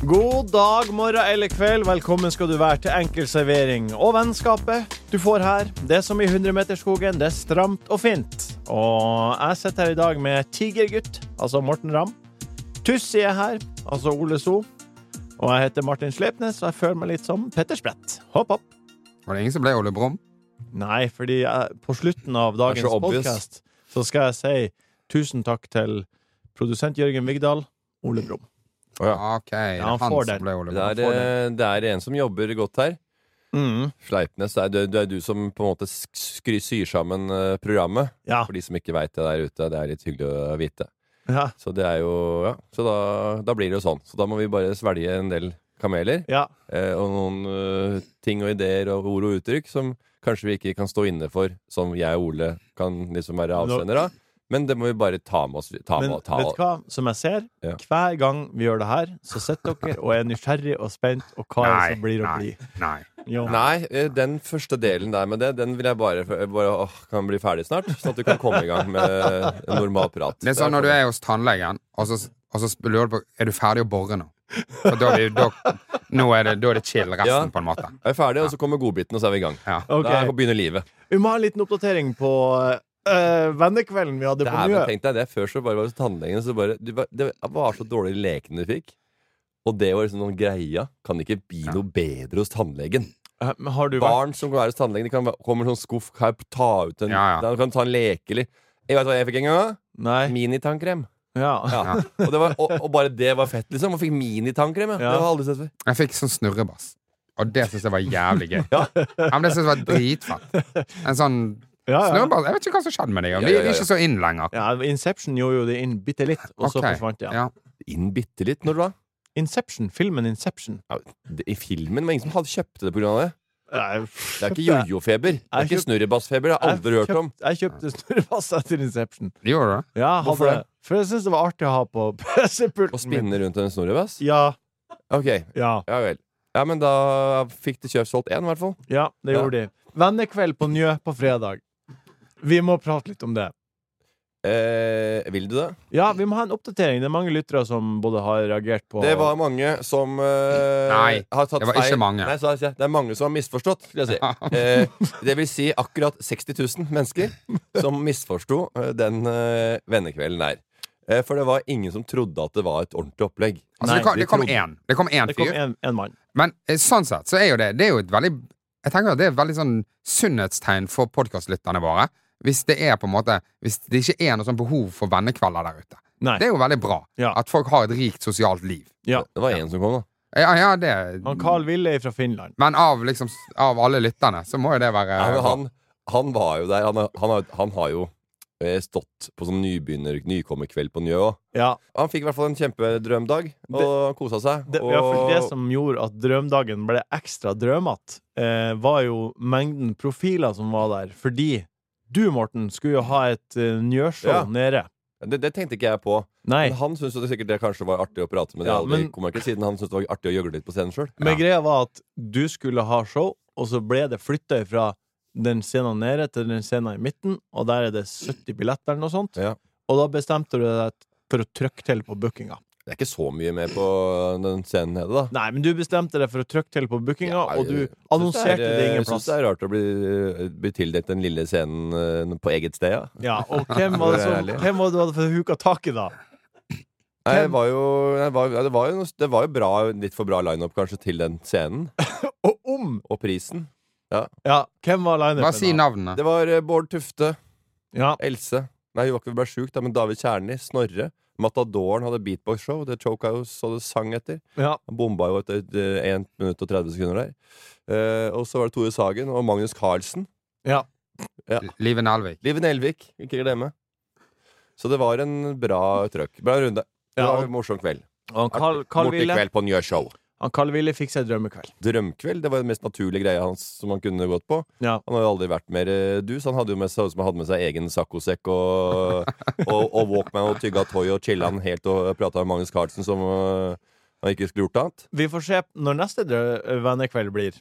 God dag, morgen eller kveld. Velkommen skal du være til Enkel servering. Og vennskapet du får her, det er som i 100-meterskogen. Det er stramt og fint. Og jeg sitter her i dag med Tigergutt, altså Morten Ramm. Tussi er her, altså Ole So. Og jeg heter Martin Slepnes, og jeg føler meg litt som Petter Sprett. Hopp, hopp. Var det ingen som ble Ole Brumm? Nei, fordi jeg, på slutten av dagens podkast podcast så skal jeg si tusen takk til produsent Jørgen Vigdal, Ole Brumm. Ok, det er han han får den. ble Det er, eh, det er en som jobber godt her. Mm. Sleipnes, det er, det er du som på en måte syr sammen eh, programmet. Ja. For de som ikke veit det der ute. Det er litt hyggelig å vite. ja. Så det er jo Ja, så da, da blir det jo sånn. Så da må vi bare svelge en del kameler. Ja. Eh, og noen uh, ting og ideer og ord og uttrykk som kanskje vi ikke kan stå inne for, som jeg og Ole kan liksom være avsender av. Men det må vi bare ta med oss. Ta Men med, ta, vet du hva? Som jeg ser, Ja. hver gang vi gjør det her, så sitter dere og er nysgjerrig og spent, og hva er det som blir å bli? nei. Jo. Nei, eh, den første delen der med det, den vil jeg bare, bare åh, kan bli ferdig snart. Sånn at du kan komme i gang med en normal prat. Det er sånn når du er hos tannlegen, og så, og så lurer du på Er du ferdig å bore nå. For da, er vi- da, nå er det, da er det chill resten, Ja. på en måte. Jeg er ferdig, og så kommer godbiten, og så er vi i gang. Ja. Okay. Da begynner livet. Vi må ha en liten oppdatering på eh, vennekvelden vi hadde på mjø Njø. tenk deg det. Før så bare var det hos tannlegen, så bare du, Det var så dårlig leken du fikk. Og det var liksom noen greia. Kan ikke bli noe bedre hos tannlegen? Eh, men Har du vært Barn som går hos tannlegen, de kan komme med sånn skuff, her, ta ut en Ja, ja. Kan ta en leke, eller Jeg vet hva jeg fikk en gang? da? Minitannkrem. Ja. Ja. Og, var, og, og bare det var fett, liksom. Man fikk minitannkrem. Ja. Det har jeg aldri sett før. Jeg fikk sånn snurrebass. Og det syns jeg var jævlig gøy. Ja. men det synes jeg var dritfett. En sånn Ja, ja. Snøball, Jeg vet ikke hva som skjedde med det. Vi Ja, ja, er ikke så inn lenger. ja, Inception gjorde jo det inn bitte litt, og så okay. forsvant det igjen. Ja. Inn bitte litt. Når da? Inception, filmen Inception. Ja, det, I filmen var ingen som hadde kjøpte det pga. det. av Det er ikke jojo-feber. Det er ikke kjøpt- snurrebassfeber. Det har jeg aldri hørt om. Jeg kjøpte snurrebass etter Inception. Gjorde du det? Ja, Hvorfor det? For jeg syntes det var artig å ha på PC-pulten Å spinne rundt en snurrebass? Ja. Ok, Ja. ja vel. Ja, men da fikk de kjøpt solgt én, i hvert fall. Ja, det Ja. gjorde de. Vennekveld på Njø på fredag. Vi må prate litt om det. Eh, vil du det? Ja, vi må ha en oppdatering. Det er mange lyttere som både har reagert på Det var mange som eh, Nei, har tatt det var feil. ikke mange. Nei, så, det er mange som har misforstått, Vil jeg si. Eh, det vil si akkurat 60 000 mennesker som misforsto eh, den eh, vennekvelden der. Eh, for det var ingen som trodde at det var et ordentlig opplegg. Altså, Nei, det kom, de det kom trodde- én. Det kom én Det kom fyr. en, en mann. Men eh, sånn sett så er jo det Det er jo et veldig Jeg tenker at det er et veldig sånn sunnhetstegn for podkastlytterne våre. Hvis det er på en måte Hvis det ikke er noe sånn behov for vennekvelder der ute. Nei. Det er jo veldig bra. Ja. At folk har et rikt sosialt liv. Ja. Det var én som kom, da. Ja, ja, det Han Carl Ville fra Finland. Men av liksom Av alle lytterne, så må jo det være Ja, men han, han var jo der. Han, har- han, har, han har jo eh, stått på sånn nybegynner nykommerkveld på Njø òg. Ja, Han fikk i hvert fall en kjempedrømdag og kosa seg. det, og, ja, for det som gjorde at drømdagen ble ekstra drømete, eh, var jo mengden profiler som var der. Fordi du, Morten, skulle jo ha et uh, Njø-show Ja. nede. det, det tenkte ikke jeg på. Nei. Men han syntes det sikkert det kanskje var artig å prate med Ja, aldri men- ikke siden han syntes det var artig å gjøgle litt på scenen sjøl. Men greia var at du skulle ha show, og så ble det flytta fra den scenen nede til den scenen i midten, og der er det 70 billetter eller noe sånt. Ja. Og da bestemte du deg for å trykke til på bookinga. Det er ikke så mye med på den scenen nede, da. Nei, men du bestemte deg for å trykke til på bookinga, Ja, og du annonserte det, er- ingen Jeg syns det er rart å bli, bli tildelt den lille scenen eh, på eget sted, ja. Ja, og hvem var det som. Hvem var det du hadde fått huka tak i, da? Nei, det var jo, det var, det var jo, noe- det var jo bra, litt for bra lineup kanskje til den scenen. Og om! Og prisen. Ja, hvem var lineupen? Hva sier navnene. Det var eh, Bård Tufte, Ja, Else Nei, hun var ikke ble sjuk, da, men David Kjernli, Snorre. Matadoren hadde beatbox-show. Det choka jo så det sang etter. ja. Han bomba jo etter eh, 1 minutt og 30 sekunder der. Eh, og så var det Tore Sagen og Magnus Carlsen. ja. Live Nelvik. Liven Nelvik, ikke glemme. Så det var en bra trøkk. Bra runde. Det Ja, var en morsom kveld. Og Carl, Carl Ville kveld på Njø Show. Han Kalle-Willy fikk seg drømmekveld. Drømkveld, det var den mest naturlige greia hans som han kunne gått på. Ja. Han har jo aldri vært mer eh, dus. Han hadde jo med seg, som han hadde med seg egen saccosekk og, og, og Walkman og tygga toy og chilla han helt og prata med Magnus Carlsen som eh, han ikke skulle gjort annet. Vi får se når neste vennekveld blir.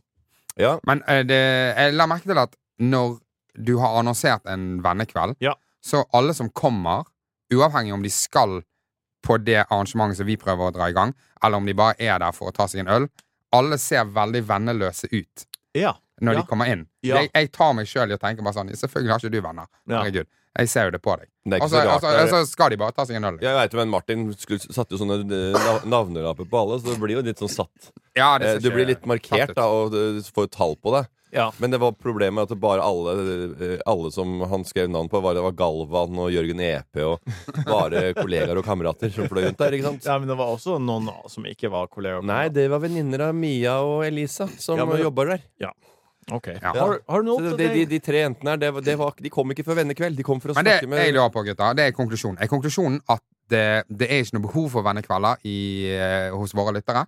Ja, Men eh, det, jeg la merke til at når du har annonsert en vennekveld, Ja. så alle som kommer, uavhengig om de skal på det arrangementet som vi prøver å dra i gang, eller om de bare er der for å ta seg en øl, alle ser veldig venneløse ut Ja. når Ja. de kommer inn. Ja. Jeg, jeg tar meg sjøl i å tenke bare sånn Selvfølgelig har ikke du venner. Ja. Herregud. Jeg ser jo det på deg. det Og så altså, rart. og så- det er- og så skal de bare ta seg en øl. Jeg vet jo, men Martin skulle, satte jo sånne eh, navnelapper på alle, så det blir jo litt sånn satt. Ja, Eh, Du blir litt markert, da, og du får et tall på det. Ja. Men det var problemet at det bare alle, eh, alle som han skrev navn på, var, det var Galvan og Jørgen Epe og bare kollegaer og kamerater som fløy rundt der. ikke sant? ja, men det var også noen som ikke var kollegaer. Nei, det var venninner av Mia og Elisa som Ja, men- jobber der. Ok. Ja. Har, har du noe Så de, de, de tre jentene her, det, var- det var, de kom ikke for vennekveld. De kom for å Men det snakke jeg med lurer på, gutta, det er konklusjonen. Er konklusjonen at det, det er ikke noe behov for vennekvelder i, eh, hos våre lyttere?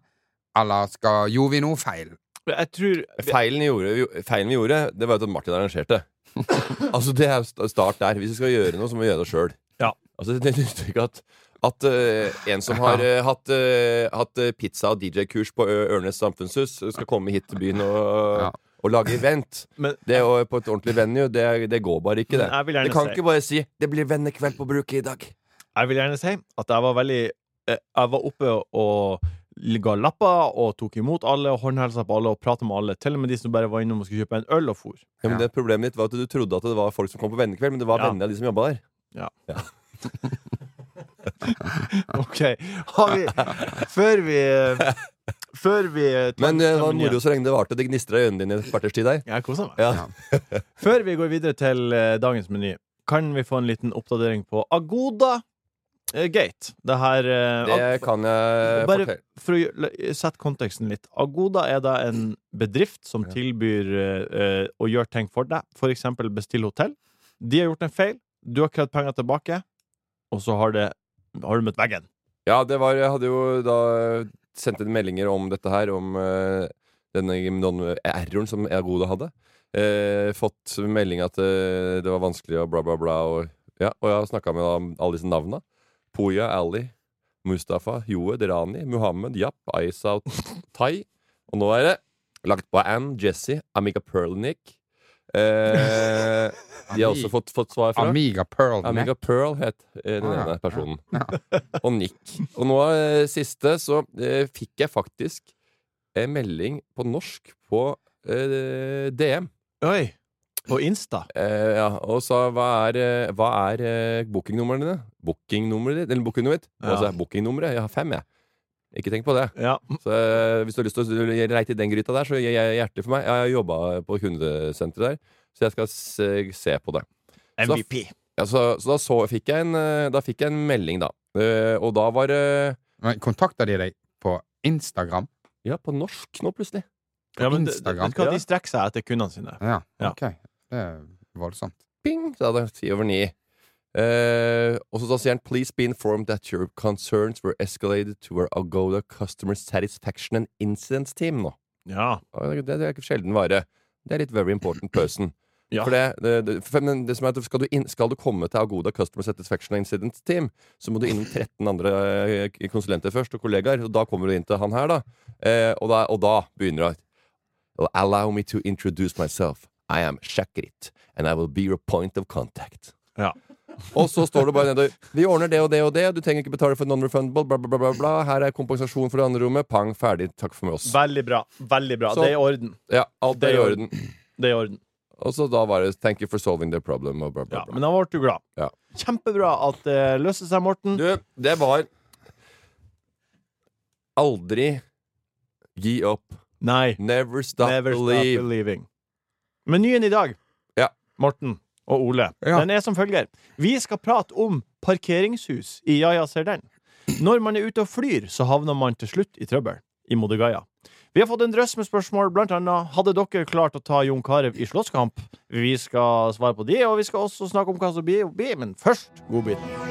Eller skal, gjorde vi noe feil? Jeg tror Feilen vi gjorde, feilen vi gjorde, det var jo at Martin arrangerte. altså Det er st- start der. Hvis vi skal gjøre noe, så må vi gjøre det sjøl. Ja. Altså, det nytter ikke at at uh, en som har uh, hatt, uh, hatt pizza- og DJ-kurs på Ørnes samfunnshus, skal komme hit til byen og, Ja. og lage event. Men Det å, på et ordentlig venue, det, det går bare ikke, det. Jeg vil Det kan si- ikke bare si 'det blir vennekveld på bruket i dag'. jeg vil gjerne si at jeg var veldig Jeg var oppe og ga lapper og tok imot alle og håndhelsa på alle og prata med alle. Til og med de som bare var innom og skulle kjøpe en øl og for. Ja, men det Problemet ditt var at du trodde at det var folk som kom på vennekveld, men det var Ja. vennene av de som jobba der. Ja OK. Har vi Før vi Før vi Men eh, det var moro så lenge det varte. Det gnistra i øynene dine et kvarters tid der. Jeg koser meg. Ja. Før vi går videre til eh, dagens meny, kan vi få en liten oppdatering på Agoda Gate? Det her eh, Det kan jeg Bare fortelle. for å sette konteksten litt. Agoda er da en bedrift som tilbyr eh, eh, å gjøre ting for deg. For eksempel bestille hotell. De har gjort en feil. Du har krevd penger tilbake, og så har, det, har du møtt veggen. Ja, det var Jeg hadde jo da sendt inn meldinger om dette her, om uh, denne erroren som Agoda hadde. Uh, fått melding at eh, det var vanskelig og bla, bla, bla. Og, ja, og jeg har snakka med alle disse navna. Poya, Ali, Mustafa, Joed, Rani, Muhammed, Japp, Aisa og Tai. Og nå er det lagt på Ann, Jesse, Amiga Perlnick. Eh, de har også fått, fått svar fra Amiga Pearl Amiga Pearl het eh, den Ah, ene ja. personen. Og Nick. Og nå eh, siste så eh, fikk jeg faktisk en melding på norsk på eh, DM. Oi! På Insta. Eh, ja, og så hva er, eh, hva er eh, bookingnumrene dine? Bookingnummeret ditt? Eller bookingnummeret ditt? Ja. så er bookingnummeret? Jeg har fem, jeg. Ikke tenk på det. Ja. Så eh, Hvis du har lyst til å reite i den gryta der, så gjør jeg hjertelig for meg. Jeg har jobba på kundesenteret der, så jeg skal se, se på det. Så da- MVP. Ja, så, så da så, fikk jeg en, da fikk jeg en melding, da. Uh, og da var det Men Kontakter de deg på Instagram? Ja, på norsk nå, plutselig. På Ja, men det- Instagram? hva, Ja. De strekker seg etter kundene sine. Ja, Ja. Det er voldsomt. Ping! hadde det. Ti over ni. Uh, og så sier han Please be informed that your concerns were escalated to our Agoda Customer Satisfaction and Incidents Team nå. Ja. Det, det er sjelden vare. Det er litt very important person. Ja. For det, det, det, for, det som er at skal du, inn, skal du komme til Agoda Customer Satisfaction and Incidents Team, så må du innom 13 andre eh, konsulenter først, og kollegaer. Og da kommer du inn til han her, da. Uh, og, da og da begynner det Allow me to introduce myself. I am Shakrit, and I will be your point of contact. Ja. Og så står det bare nedover Vi ordner det og det og det, du trenger ikke betale for non-refundable, bla, bla, bla, bla, bla. Her er kompensasjon for det andre rommet. Pang, ferdig. Takk for oss. Veldig bra. Veldig bra. Så- det er i orden. Ja, alt Det er i orden. Det er i orden. Og så da var det 'thank you for solving the problem'. Og bla, bla, Ja, men da ble du glad. Ja. Kjempebra at det løste seg, Morten. Du, det var Aldri gi opp. Nei. Never stop Never stop believe. believing. Menyen i dag, Ja. Morten og Ole, Ja. den er som følger. Vi skal prate om parkeringshus i Ja ja, ser den. Når man er ute og flyr, så havner man til slutt i trøbbel i Modigaya. Vi har fått en drøss med spørsmål, blant annet hadde dere klart å ta Jon Carew i slåsskamp. Vi skal svare på de, og vi skal også snakke om hva som blir, men først. Godbiten.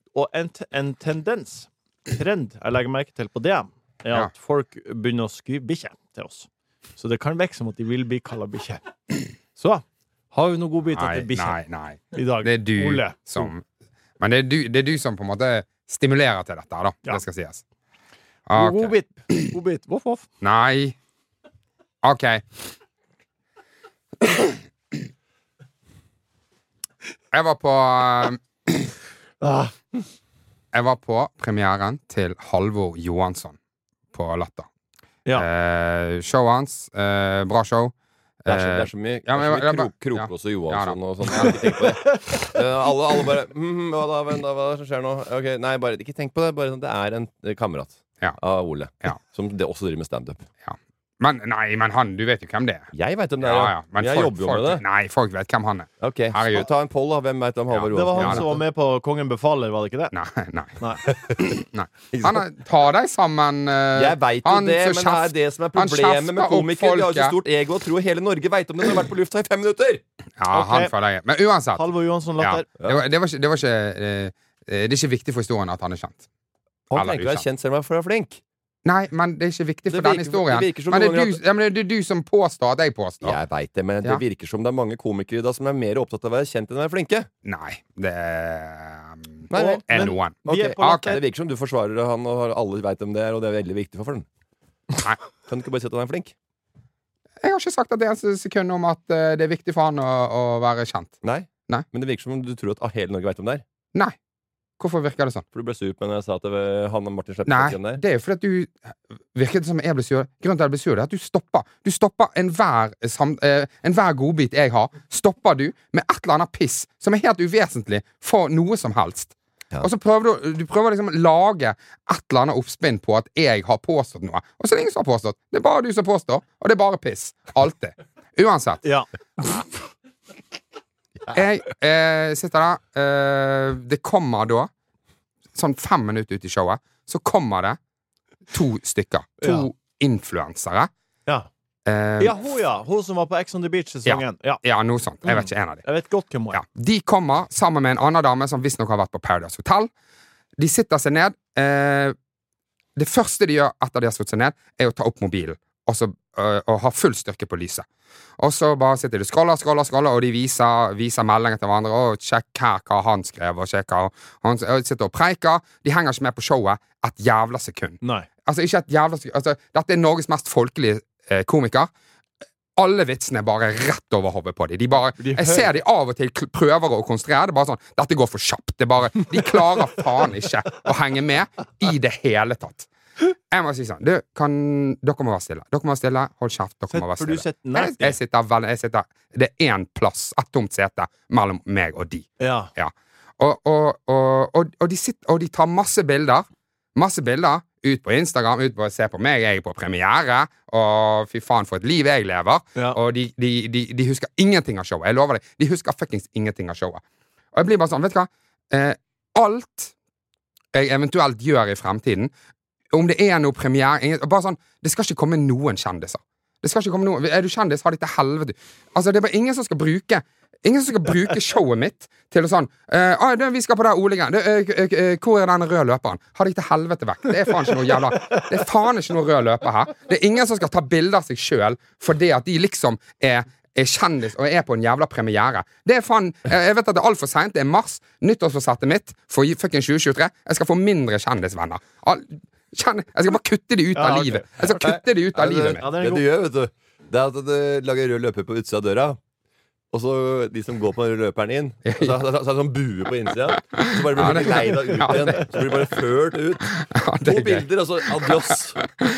og en, en tendens, trend, jeg legger merke til på det, er Ja. at folk begynner å skrive bikkje til oss. Så det kan virke som at de vil bli kalla bikkje. Så har vi noen godbiter til bikkje i dag. Det er du Ole. som Men det er du, det er du som på en måte stimulerer til dette, da. Ja. Det skal sies. God- Ok. Godbit. Godbit. Voff, voff. Nei. OK. Jeg var på Ah, Jeg var på premieren til Halvor Johansson på Latter. Ja. Eh, showet hans, eh, bra show. Det er så, Eh, det er så mye, ja, men jeg- jeg mye krok, ja. Krokås og Johansson Ja, og sånn. Jeg har ikke tenkt på det. Eh, alle, alle bare mm, hva, da, hva er det som skjer nå? Ok, Nei, bare ikke tenk på det. Bare sånn, Det er en eh, kamerat Ja. av Ole Ja. som det også driver med standup. Men nei, men han, du vet jo hvem det er. Jeg veit hvem det er, Ja, ja, men jeg folk, jobber jo folk, med det. Nei, folk vet hvem han er. Ok, Herregud. Ta en poll, da. Hvem veit om Halvor det var han Ja, som var med på Kongen befaler, var det ikke det? Nei, nei. Nei. Han er, ta deg sammen. Uh, Jeg veit jo det, som men det er det som er problemet med komikere. De har så stort ego og tror hele Norge veit om det når de har vært på lufta i fem minutter! Ja, okay. han føler jeg. Men uansett. Halvor Johansson Ja, latter. det, var, det, var ikke, det var ikke eh, eh, Det er ikke viktig for historien at han er kjent. Han tenker trenger ikke være ukjent. kjent selv om han er flink. Nei, men det er ikke viktig for den historien. det men, det er du, ja, men det er du som påstår at jeg påstår. Jeg veit det, men Ja. det virker som det er mange komikere da som er mer opptatt av å være kjent enn å være flinke. Nei, det um, Nei, nei, er noen. Vi er på ok. Det virker som du forsvarer han, og alle veit hvem det er, og det er veldig viktig for ham. Nei. Kan du ikke bare si at han er flink? Jeg har ikke sagt at det er en sekund om at eh, det er viktig for han å, å være kjent. Nei. Nei. Men det virker som om du tror at hele Norge veit hvem det er. Nei. Hvorfor virker det sånn? For du ble sur på når jeg sa at det var han og Martin Slepp Nei, det er. det jo fordi at du Virket det som jeg ble sur? Grunnen til at jeg ble sur, er at du stopper. Du stopper enhver sam- eh, enhver godbit jeg har, stopper du med et eller annet piss som er helt uvesentlig for noe som helst. Ja. Og så prøver du, du prøver liksom å lage et eller annet oppspinn på at jeg har påstått noe. Og så er det ingen som har påstått. Det er bare du som påstår, og det er bare piss. Alltid. Uansett. Ja. Jeg eh, sitter der. Eh, det kommer da, sånn fem minutter ut i showet, så kommer det to stykker. To Ja. influensere. Ja. Eh, ja, hun, ja. Hun som var på Ex on the Beach-sesongen. Ja. ja, noe sånt. Jeg vet ikke en av dem. Jeg vet godt hvem hun er. Ja. De kommer sammen med en annen dame som visstnok har vært på Paradise Hotel. De sitter seg ned. Eh, det første de gjør etter de har satt seg ned, er å ta opp mobilen og, så, øh, og ha full styrke på lyset. Og så bare sitter de scroller, scroller, scroller, og de viser, viser meldinger til hverandre. Og sjekk her hva han skrev, og sjekk hva han og sitter og preiker. De henger ikke med på showet et jævla sekund. Nei. Altså, ikke et jævla sekund. Altså, dette er Norges mest folkelige eh, komiker. Alle vitsene er bare rett over hodet på dem. De bare, De jeg ser de av og til prøver å konstruere. Det er bare sånn, Dette går for kjapt. Det bare, de klarer faen ikke å henge med i det hele tatt. Jeg må si sånn du, kan, Dere må være stille. Dere må være stille, Hold kjeft. Dere Sett- må være stille. Jeg, jeg sitter vel, jeg sitter, Det er én plass, et tomt sete, mellom meg og de. Ja. Ja. Og, og, og, og, de sitter, og de tar masse bilder. Masse bilder ut på Instagram, ut på Se på meg, jeg er på premiere. Og fy faen, for et liv jeg lever. Ja. Og de, de, de, de husker ingenting av showet. Jeg lover deg. De husker fuckings ingenting av showet. Og jeg blir bare sånn, vet du hva? Eh, alt jeg eventuelt gjør i fremtiden, om det er noe premiere Bare sånn, Det skal ikke komme noen kjendiser. Det skal ikke komme noen, Er du kjendis, ha det til helvete. Altså, Det er bare ingen som skal bruke Ingen som skal bruke showet mitt til å sånn uh, ah, det, 'Vi skal på det OL-greiene. Uh, uh, eh, eh, Hvor er den røde løperen?' Ha deg til helvete vekk. Det er faen ikke noe jævla Det er faen ikke noe rød løper her. Det er ingen som skal ta bilde av seg sjøl fordi at de liksom er er kjendis og er på en jævla premiere. Det er faen jeg vet at det er altfor seint. Det er mars. Nyttårsforsettet mitt for fucking 2023. Jeg skal få mindre kjendisvenner. Kjendis, jeg skal bare kutte de ut Ja, av livet. Jeg skal kutte de ut av livet mitt. Ja, det du gjør, vet du, det er at du lager rød løper på utsida av døra. Og så de som går på den løperen inn, så, så, så, så er det sånn bue på innsida. Så bare blir det- leid av ut ja, igjen. Så blir du bare ført ut. To er bilder, og så adios.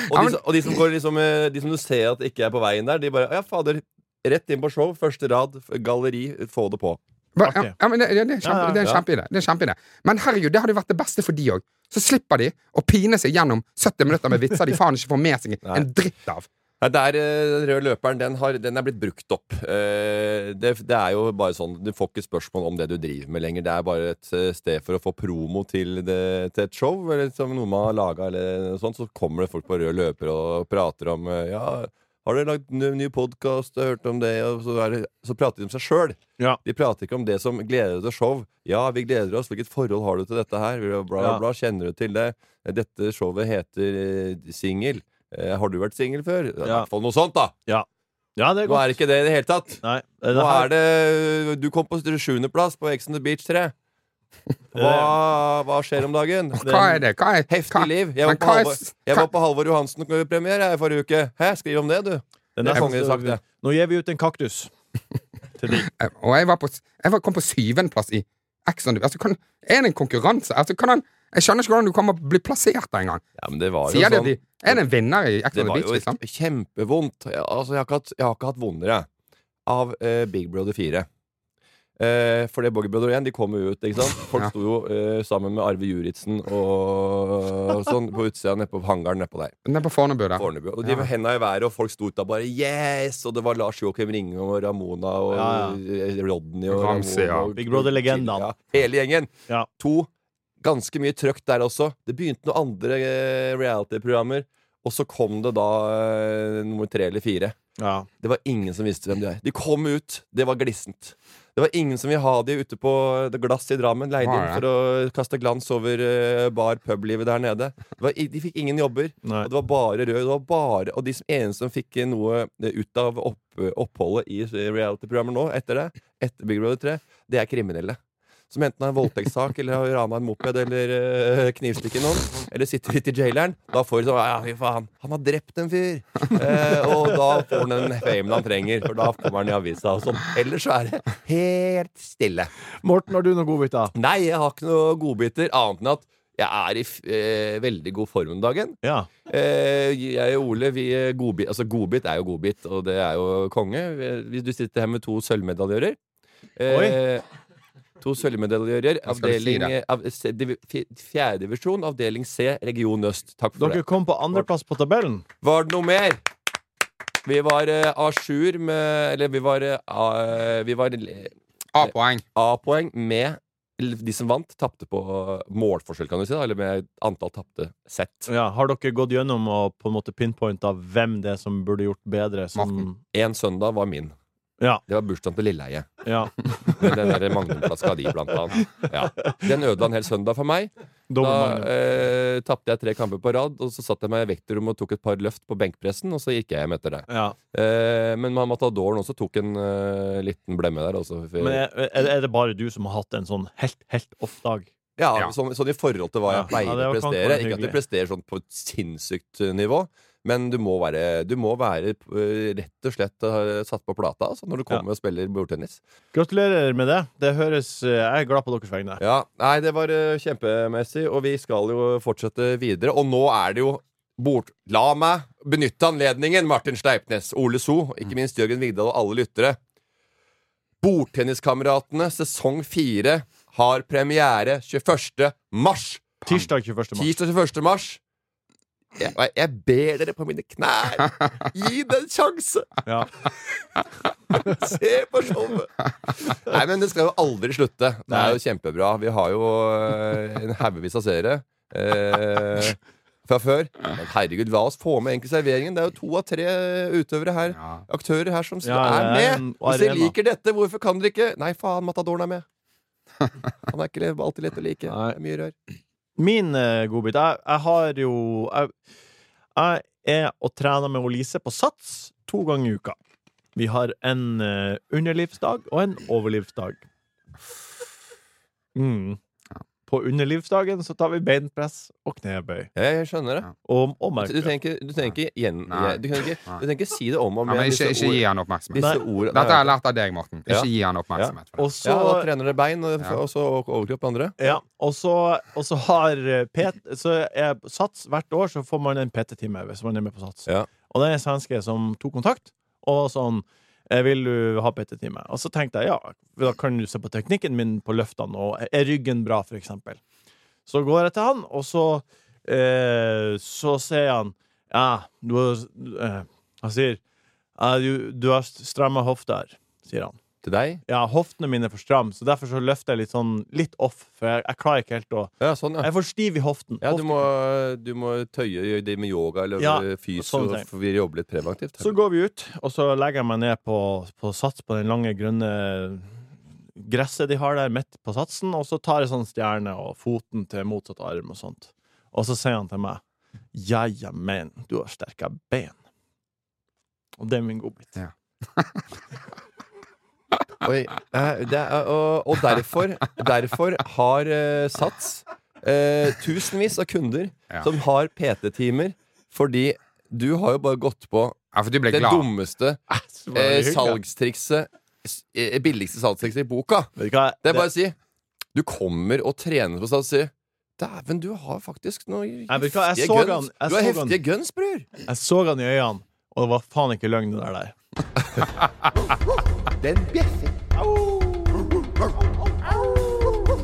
Og de, og de som går liksom eh, De som du ser at ikke er på veien der, de bare Ja, fader. Rett inn på show, første rad, galleri, få det på. Ja, ja, men det, det, det er kjempe, det er en kjempeidé. Det er en kjempeidé. Men herregud, det hadde jo vært det beste for de òg. Så slipper de å pine seg gjennom 70 minutter med vitser de faen ikke får med seg en dritt av. Nei, det er, eh, Den røde løperen den, har, den er blitt brukt opp. Eh, det, det er jo bare sånn Du får ikke spørsmål om det du driver med lenger. Det er bare et eh, sted for å få promo til, det, til et show, eller som noe man har laga, eller noe sånt. Så kommer det folk på rød løper og prater om Ja, har dere lagd ny podkast? Hørt om det? Og så, det, så prater de om seg sjøl. Ja. De prater ikke om det som gleder deg til show. Ja, vi gleder oss. Hvilket forhold har du til dette her? Bla, bla, Ja. bla. Kjenner du til det? Dette showet heter eh, Singel. Eh, har du vært singel før? I Ja. hvert fall noe sånt, da. Ja, det er Nå er det ikke det i det hele tatt. Nei, det Nå er det Du kom på sjuendeplass på Ex on the Beach 3. Hva, hva skjer om dagen? Hva er det? Hva er, Heftig liv. Jeg var på Halvor, jeg var på Halvor Johansen-premiere i forrige uke. Hæ, skriv om det, du. Den Det er kongen sagt, det. Nå gir vi ut en kaktus til de. Og jeg var på, jeg var, kom på syvendeplass i X on the altså, kan, Er det en konkurranse? Altså, kan han, jeg skjønner ikke hvordan du kan bli plassert der engang. Ja, men det var jo Sier det sånn de, er det en vinner i X Det on the var jo liksom? kjempevondt. Altså, jeg, har ikke hatt, jeg har ikke hatt vondere av uh, Big Brother 4. Eh, for det Big Brother 1 de kom jo ut. ikke sant? Folk Ja. sto jo eh, sammen med Arve Juritzen og sånn på utsida nede på hangaren nedpå der. Nede på Fornebu da. Fornebu. Og de Ja. henda i været, og folk sto ut da bare Yes! Og det var Lars Joakim Ringe og Ramona og Ja, eh, Rodney og Ramsey, ja. Og Big Brother-legendaen. Ja, hele gjengen. Ja. To ganske mye trøkk der også. Det begynte noen andre eh, reality-programmer, og så kom det da eh, nummer tre eller fire. Ja. Det var ingen som visste hvem de er. De kom ut, det var glissent. Det var ingen som ville ha de ute på Det Glass i Drammen. leid inn for å kaste glans over eh, bar pub-livet der nede. Det var, de fikk ingen jobber. Nei. Og det var bare rød. Var bare, og de som eneste som fikk noe ut av opp, oppholdet i reality-programmer nå, etter det, etter Big Brother 3, det er kriminelle. Som enten har en voldtektssak eller har rana en moped eller uh, knivstukket noen. Eller sitter litt i jaileren. Da får du sånn Ja, fy faen, han har drept en fyr! Eh, og da får han den famen han trenger, for da kommer han i avisa og sånn. Ellers så er det helt stille. Morten, har du noen godbiter? Nei, jeg har ikke noen godbiter, annet enn at jeg er i eh, veldig god form om dagen. Ja. Eh, jeg og Ole, vi er godbit Altså, godbit er jo godbit, og det er jo konge. Hvis du sitter her med to sølvmedaljører eh, To si, avdeling da? eh, av, se- divi- avdeling C, region øst. Takk for Dere det. kom på andreplass på tabellen. Var det noe mer? Vi var uh, a jour med Eller vi var, uh, A- vi var A-poeng. A-poeng med de som vant, tapte på målforskjell, kan du si, da, eller med antall tapte sett. Ja, har dere gått gjennom og på en måte pinpointa hvem det er som burde gjort bedre? Som. En søndag var min. Ja. Det var bursdagen til Lilleheie. ja. Med den der Magnum-flaska di, blant annet. Ja. Den ødela en hel søndag for meg. Da eh, tapte jeg tre kamper på rad, og så satte jeg meg i vekterrommet og tok et par løft på benkpressen, og så gikk jeg hjem etter det. Ja. Eh, men Matadoren også tok en eh, liten blemme der. Også, for, Men er, er det bare du som har hatt en sånn helt, helt off-dag? ja, Ja. Sånn, sånn i forhold til hva jeg pleier Ja, å prestere. Ikke at jeg presterer sånn på et sinnssykt nivå, men du må være, du må være eh, rett og slett eh, satt på plata altså, når du kommer og spiller bordtennis. Gratulerer med det. Det høres eh, Jeg er glad på deres vegne. Ja, nei, det var kjempemessig, og vi skal jo fortsette videre. Og nå er det jo bort... La meg benytte anledningen, Martin Steipnes, Ole So, ikke minst Jørgen Vigdal og alle lyttere. Bordtenniskameratene sesong fire har premiere 21. mars. Tirsdag 21. mars. Tirsdag 21. mars. Jeg, jeg ber dere på mine knær, gi det en sjanse! Ja. Se på showet! Nei, men det skal jo aldri slutte. Det er jo kjempebra. Vi har jo eh, en haugevis av seere eh, fra før. Men herregud, la oss få med enkeltserveringen. Det er jo to av tre utøvere her. Ja. Aktører her som Ja, er med. Hvis dere liker dette, hvorfor kan dere ikke? Nei, faen, Matadoren er med. Han er ikke alltid lett å like. Det er mye rør. Min uh, godbit jeg, jeg har jo jeg, jeg er og trener med Olise på Sats to ganger i uka. Vi har en uh, underlivsdag og en overlivsdag. Mm. På underlivsdagen så tar vi beinpress og knebøy. Jeg, jeg skjønner det. Og, og Du du tenker, du tenker ikke, Nei. du kan ikke, du trenger ikke si det om og om igjen. ikke, ikke gi han oppmerksomhet. Disse Nei. Dette har jeg lært av deg, Morten. Ikke Ja. gi han oppmerksomhet. Ja. Og så Ja, trener det bein, og, Ja. og så overkropp andre. Ja, og så, og så har eh, Pet, så er Sats hvert år så får man en PT-time hvis man er med på Sats. Ja. Og det er en svenske som tok kontakt, og sånn Vil du ha PT-time? Og så tenkte jeg ja, da kan du se på teknikken min på løftene, og er ryggen bra, for eksempel. Så går jeg til han, og så eh, Så sier han ja, du eh, Han sier ja, du, du har stramme hofter, sier han. Til deg? Ja, hoftene mine er for stramme, så derfor så løfter jeg litt sånn litt off. For jeg, jeg klarer ikke helt å Ja, sånn, ja. Jeg er for stiv i hoften. Ja, du må, du må tøye gjøre det med yoga eller Ja, fys, Sånn for vi jobber litt preventivt. Så går vi ut, og så legger jeg meg ned på, på sats på den lange, grønne gresset de har der midt på satsen, og så tar jeg sånn stjerne og foten til motsatt arm og sånt. Og så sier han til meg Ja, ja, men du har sterke ben. Og det er min godbit. Ja. Oi, det er, og, og derfor, derfor har uh, Sats uh, tusenvis av kunder Ja. som har PT-timer, fordi du har jo bare gått på Ja, for du ble det glad. dummeste eh, salgstrikset eh, Billigste salgstrikset i boka. Vet du hva? Det er bare å si Du kommer og trener på Sats og sier Dæven, du har faktisk noe heftige guns. han- jeg Du har heftige guns, bror! Jeg så han i øynene, og det var faen ikke løgn, det der. Den bjeffer.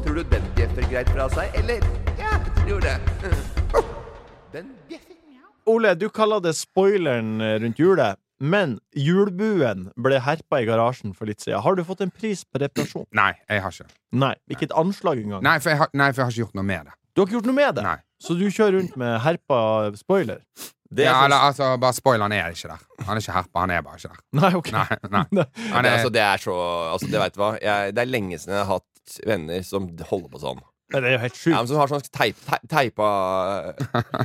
Tror du den bjeffer greit fra seg, eller? Ja, jeg tror det. Den bjeffer. Ole, du kaller det spoileren rundt julet, men julbuen ble herpa i garasjen for litt siden. Har du fått en pris på reparasjon? Nei, jeg har ikke. Nei, ikke et anslag engang. Nei for, jeg har, nei, for jeg har ikke gjort noe med det. Du har ikke gjort noe med det? Nei. Så du kjører rundt med herpa spoiler? Det ja, er eller, altså, bare spoileren er ikke der. Han er ikke herpa, han er bare ikke der. Nei, OK. Nei, nei. Han det, er, altså, det er så altså, Det vet du hva jeg, Det er lenge siden jeg har hatt venner som holder på sånn. Det er jo helt sjukt. Ja, som har sånn teip, teip, teipa,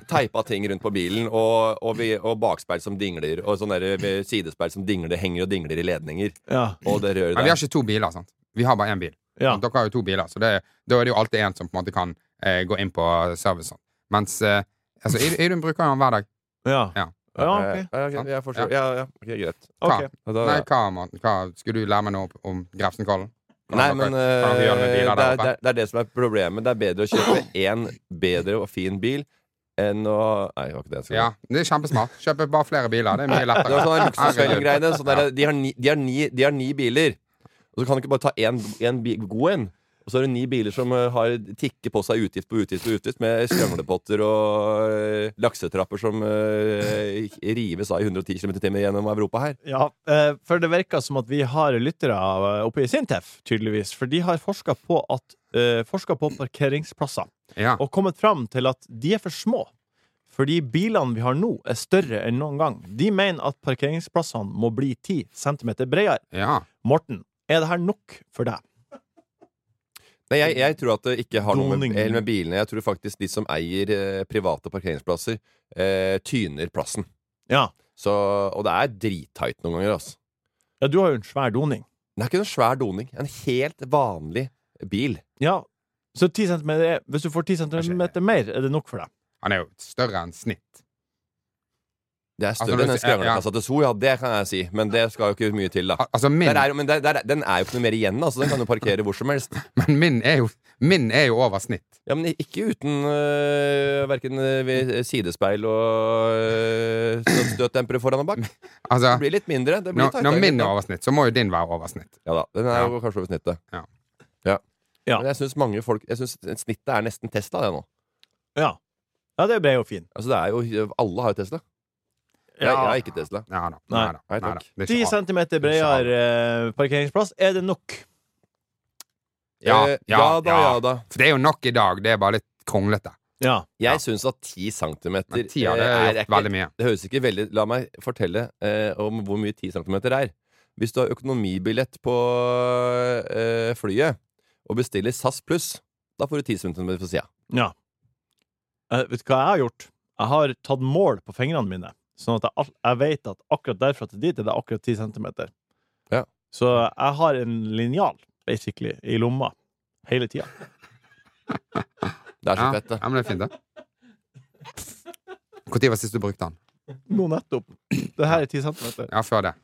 teipa ting rundt på bilen, og, og, vi, og bakspeil som dingler, og med sidespeil som dingler, henger og dingler i ledninger. Ja. Og det røret men vi har ikke to biler, sant? Vi har bare én bil. ja. Dere har jo to biler, så det, da er det jo alltid en som på en måte kan eh, gå inn på servicen. Mens eh, altså, Id- Idun bruker jo den hver dag. Ja. Ja. Ja, ok. Ja, ok, jeg forstår. Ja, ja, ok, greit. Hva? Ok. Da- Nei, hva, Morten? hva, Skulle du lære meg noe om Grefsenkollen? Kan Nei, men kan dere gjøre det med eh, biler det, der er, oppe? det, er, det er det som er problemet. Det er bedre å kjøpe én bedre og fin bil enn å Nei, det var ikke det jeg skulle Ja, det er kjempesmart. Kjøpe bare flere biler. Det er mye Det lettere. var sånn Herregud. luksusfellen-greiene. Sånn der, de, har ni, de, har ni, de har ni biler. Og så kan du ikke bare ta én én god en. Og så er det ni biler som eh, har tikker på seg utgift på utgift på utgift, med skravlepotter og eh, laksetrapper som eh, rives av i 110 km i timen gjennom Europa her. Ja, eh, for det virker som at vi har lyttere oppe i Sintef, tydeligvis. For de har forska på, at, forsket på parkeringsplasser Ja. og kommet fram til at de er for små. Fordi bilene vi har nå, er større enn noen gang. De mener at parkeringsplassene må bli 10 cm bredere. ja. Morten, er det her nok for deg? Nei, jeg, jeg tror at det ikke har noe med, med bilene Jeg tror faktisk de som eier eh, private parkeringsplasser, eh, tyner plassen. Ja. Så, og det er drittight noen ganger, altså. ja, du har jo en svær doning. Det er ikke noen svær doning. En helt vanlig bil. Ja, så 10 cm, er- hvis du får 10 cm mer, er det nok for deg? Han er jo større enn snitt. Det er Altså, større altså, enn en sier- ja, til So, ja, det kan jeg si. Men det skal jo ikke mye til, da. Altså, min, Der er, men der, der, den er jo ikke noe mer igjen, altså. Den kan du parkere hvor som helst. men min er jo Min er jo over snitt. Ja, Men ikke uten øh, verken ved sidespeil og øh, støtdempere foran og bak. Det Altså, blir litt mindre. Det blir når, når min er over snitt, så må jo din være over snitt. Ja da. Den er Ja. jo kanskje over snittet. Ja. ja. Ja. Men jeg syns mange folk Jeg synes snittet er nesten Tesla, det nå. Ja. Ja, det ble jo fint. Altså det er jo Alle har jo Tesla. Jeg, jeg har ikke Tesla. Nei da. Nei. Nei da. Nei, Nei da. er 10 cm bredere eh, parkeringsplass, er det nok? Ja, Eh, ja, ja da, ja. ja da. For det er jo nok i dag. Det er bare litt kronglete. Ja. Jeg Ja. syns at 10 cm hadde er gjort ikke- veldig mye. Det høres ikke veldig La meg fortelle eh, om hvor mye 10 cm er. Hvis du har økonomibillett på eh, flyet og bestiller SAS pluss, da får du 10 cm på sida. ja. Eh, vet du hva jeg har gjort? Jeg har tatt mål på fingrene mine. Sånn at jeg, jeg vet at akkurat derfra til dit er det akkurat 10 centimeter. Ja. Så jeg har en linjal, basically, i lomma hele tida. Det er så fett, det. ja, men det er fint, det. Når var sist du brukte den? Nå nettopp. Det her er 10 centimeter. Ja, før det.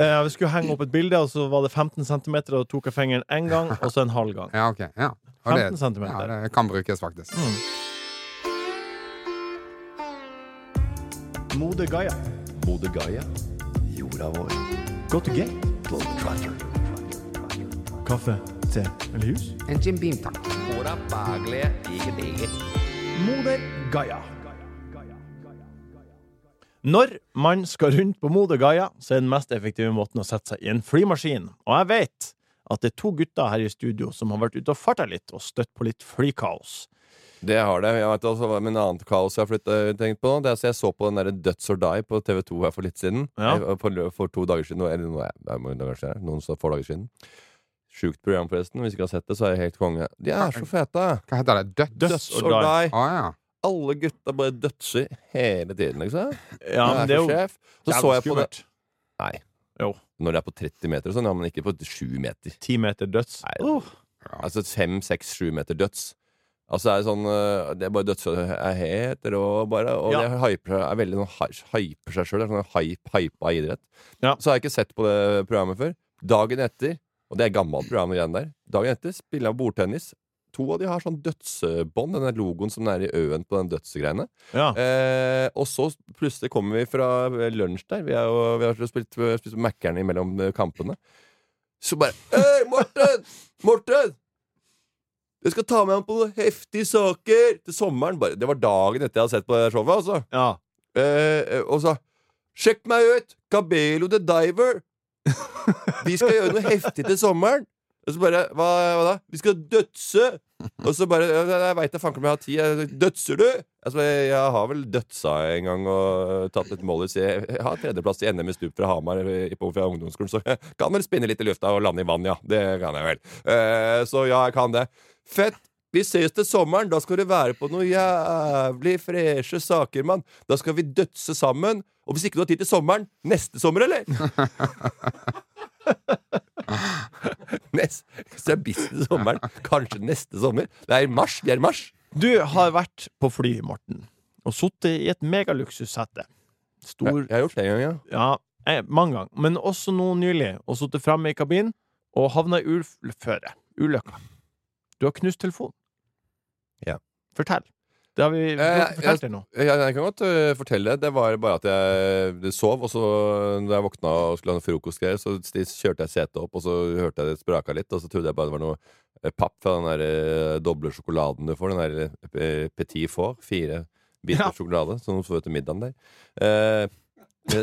Eh, vi skulle henge opp et bilde, og så var det 15 centimeter, og tok jeg fingeren én gang, og så en halv gang. Ja, ok. Ja. Og 15 det, centimeter. ja, det kan brukes, faktisk. Mode Gaia. Mode Gaia. Jorda vår. Go to gate. Kaffe, te eller hus? En Jim Beam, takk. Våra baglige, diger, diger. Moder Gaia. Når man skal rundt på Moder Gaia, så er den mest effektive måten å sette seg i en flymaskin. Og jeg vet at det er to gutter her i studio som har vært ute og farta litt og støtt på litt flykaos. Det har det. Jeg vet også med en annen kaos jeg har flyttet, tenkt på. Det er, så jeg så på den der Døds or Die på TV2 her for litt siden. Ja. Eh, For, for to dager siden. Eller noe, siden. Noen så få dager siden. Sjukt program, forresten. Hvis ikke har sett det, så er jeg helt konge. De er så fete! Hva heter det? Døds Døds or or Die. Die. Ah, ja. Alle gutta bare dødser hele tiden, liksom. Ja, men det er jo sjef. Så så jeg på det. Nei. Jo. Når det er på 30 meter og sånn, ja, men ikke på 7 meter. 10 meter døds. Nei. Åh. Altså 5-6-7 meter døds. Altså det er sånn øh, Det er bare døds er helt rå, bare. Og Ja. det hyper, er veldig sånn hyper seg sjøl. Sånn hype, hypa idrett. Ja. Så har jeg ikke sett på det programmet før. Dagen etter, og det er gammelt program, igjen der. Dagen etter spiller jeg bordtennis. To av de har sånn dødsbånd, den logoen som er i øen på den dødsgreiene. Ja. Eh, og så plutselig kommer vi fra lunsj der. Vi, jo, vi har spilt, spist Mækkern imellom eh, kampene. Så bare Hei, Morten! Morten! Jeg skal ta med ham på noen heftige saker til sommeren. Bare, det var dagen etter jeg hadde sett på det showet. Altså. ja. Eh, og så Sjekk meg ut! Cabello the Diver! Vi skal gjøre noe heftig til sommeren. Og så bare Hva, hva da? Vi skal dødse! Og så bare Jeg, veit da fanken om jeg har tid. Dødser du? Altså, jeg, har vel dødsa en gang og tatt litt mål. Jeg, har tredjeplass i NM i stup fra Hamar fra ungdomsskolen, så jeg kan vel spinne litt i lufta og lande i vann, ja. Det kan jeg vel. Eh, så ja, jeg kan det. Fett! Vi ses til sommeren. Da skal du være på noe jævlig freshe saker, mann. Da skal vi dødse sammen. Og hvis ikke du har tid til sommeren, neste sommer, eller? Nest, så det er busy sommeren. Kanskje neste sommer. Det er i mars. Vi er i mars. Du har vært på fly, Morten, og sittet i et megaluksussete. Stor Jeg har gjort det en gang, ja. Ja, eh, mange ganger. Men også nå nylig. Og sittet fremme i kabinen og havna i uføre. Ulykka. Du har knust telefon. Ja. Fortell. Det har vi vi Eh, har fortalt det nå. Jeg, jeg kan godt øh, fortelle det. Var bare at jeg sov, og så da jeg våkna og skulle ha noe frokostgreier, så kjørte jeg setet opp, og så hørte jeg det spraka litt, og så trodde jeg bare det var noe eh, papp fra den der eh, doble sjokoladen du får, den der eh, Petit Four. Fire biter Ja. sjokolade som du får til middagen der. Eh,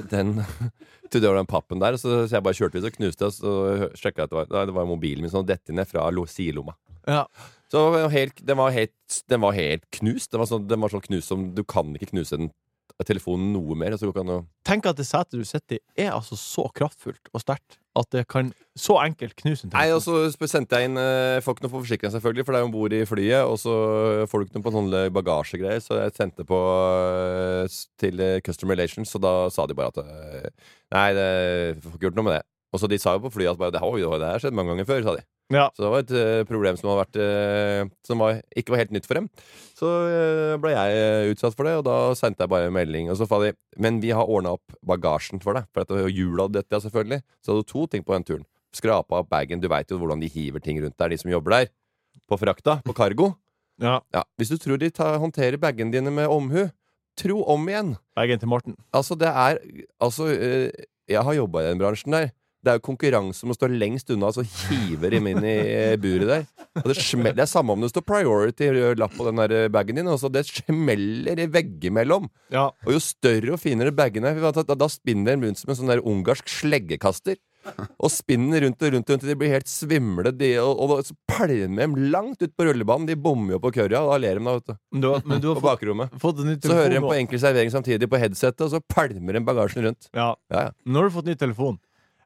den jeg den pappen der, så, så jeg bare kjørte litt og knuste, og så sjekka jeg at det var, det var mobilen min som hadde dettet ned fra lo- sidelomma. Ja. Så den var helt, den, var helt, den var helt knust. Den var, sånn, den var sånn knust som Du kan ikke knuse den telefonen noe mer. Så kan du, Tenk at det setet du sitter i, er altså så kraftfullt og sterkt at det kan så enkelt knuse en Nei, og så sendte jeg inn eh, får ikke noe for forsikring, selvfølgelig, for det er jo om bord i flyet. Og så får du ikke noe på sånne bagasjegreier, så jeg sendte på eh, til eh, Custom Relations, og da sa de bare at eh, Nei, det får ikke gjort noe med det. Og så de sa jo på flyet at bare, det har jo det har skjedd mange ganger før, sa de. Ja. Så det var et eh, problem som, hadde vært, eh, som var, ikke var helt nytt for dem. Så eh, ble jeg utsatt for det, og da sendte jeg bare en melding. Og så sa de Men vi har ordna opp bagasjen for deg. For at hjula dette, ja, selvfølgelig. Så hadde du to ting på den turen. Skrapa opp bagen. Du veit jo hvordan de hiver ting rundt der, de som jobber der. På frakta. På cargo. ja. Ja, Hvis du tror de tar, håndterer bagene dine med omhu, tro om igjen. Bagen til Morten. Altså, det er Altså, jeg har jobba i den bransjen der. Det er jo konkurranse om å stå lengst unna, så hiver de inn i eh, buret der. Og det, det er samme om det står priority-lapp på den der eh, bagen din. Også, det smeller i veggimellom. Ja. Og jo større og finere bagen er, da, da, spinner den rundt som en sånn der ungarsk sleggekaster. Og spinner rundt og rundt, og rundt og de blir helt svimle. De, og, og så pælmer dem langt ut på rullebanen. De bommer jo på køria, og da ler de da, vet du. Men du har, du På bakrommet. Så hører de på enkel servering samtidig på headsetet, og så pælmer de bagasjen rundt. Ja. Ja, ja. Nå har du fått ny telefon.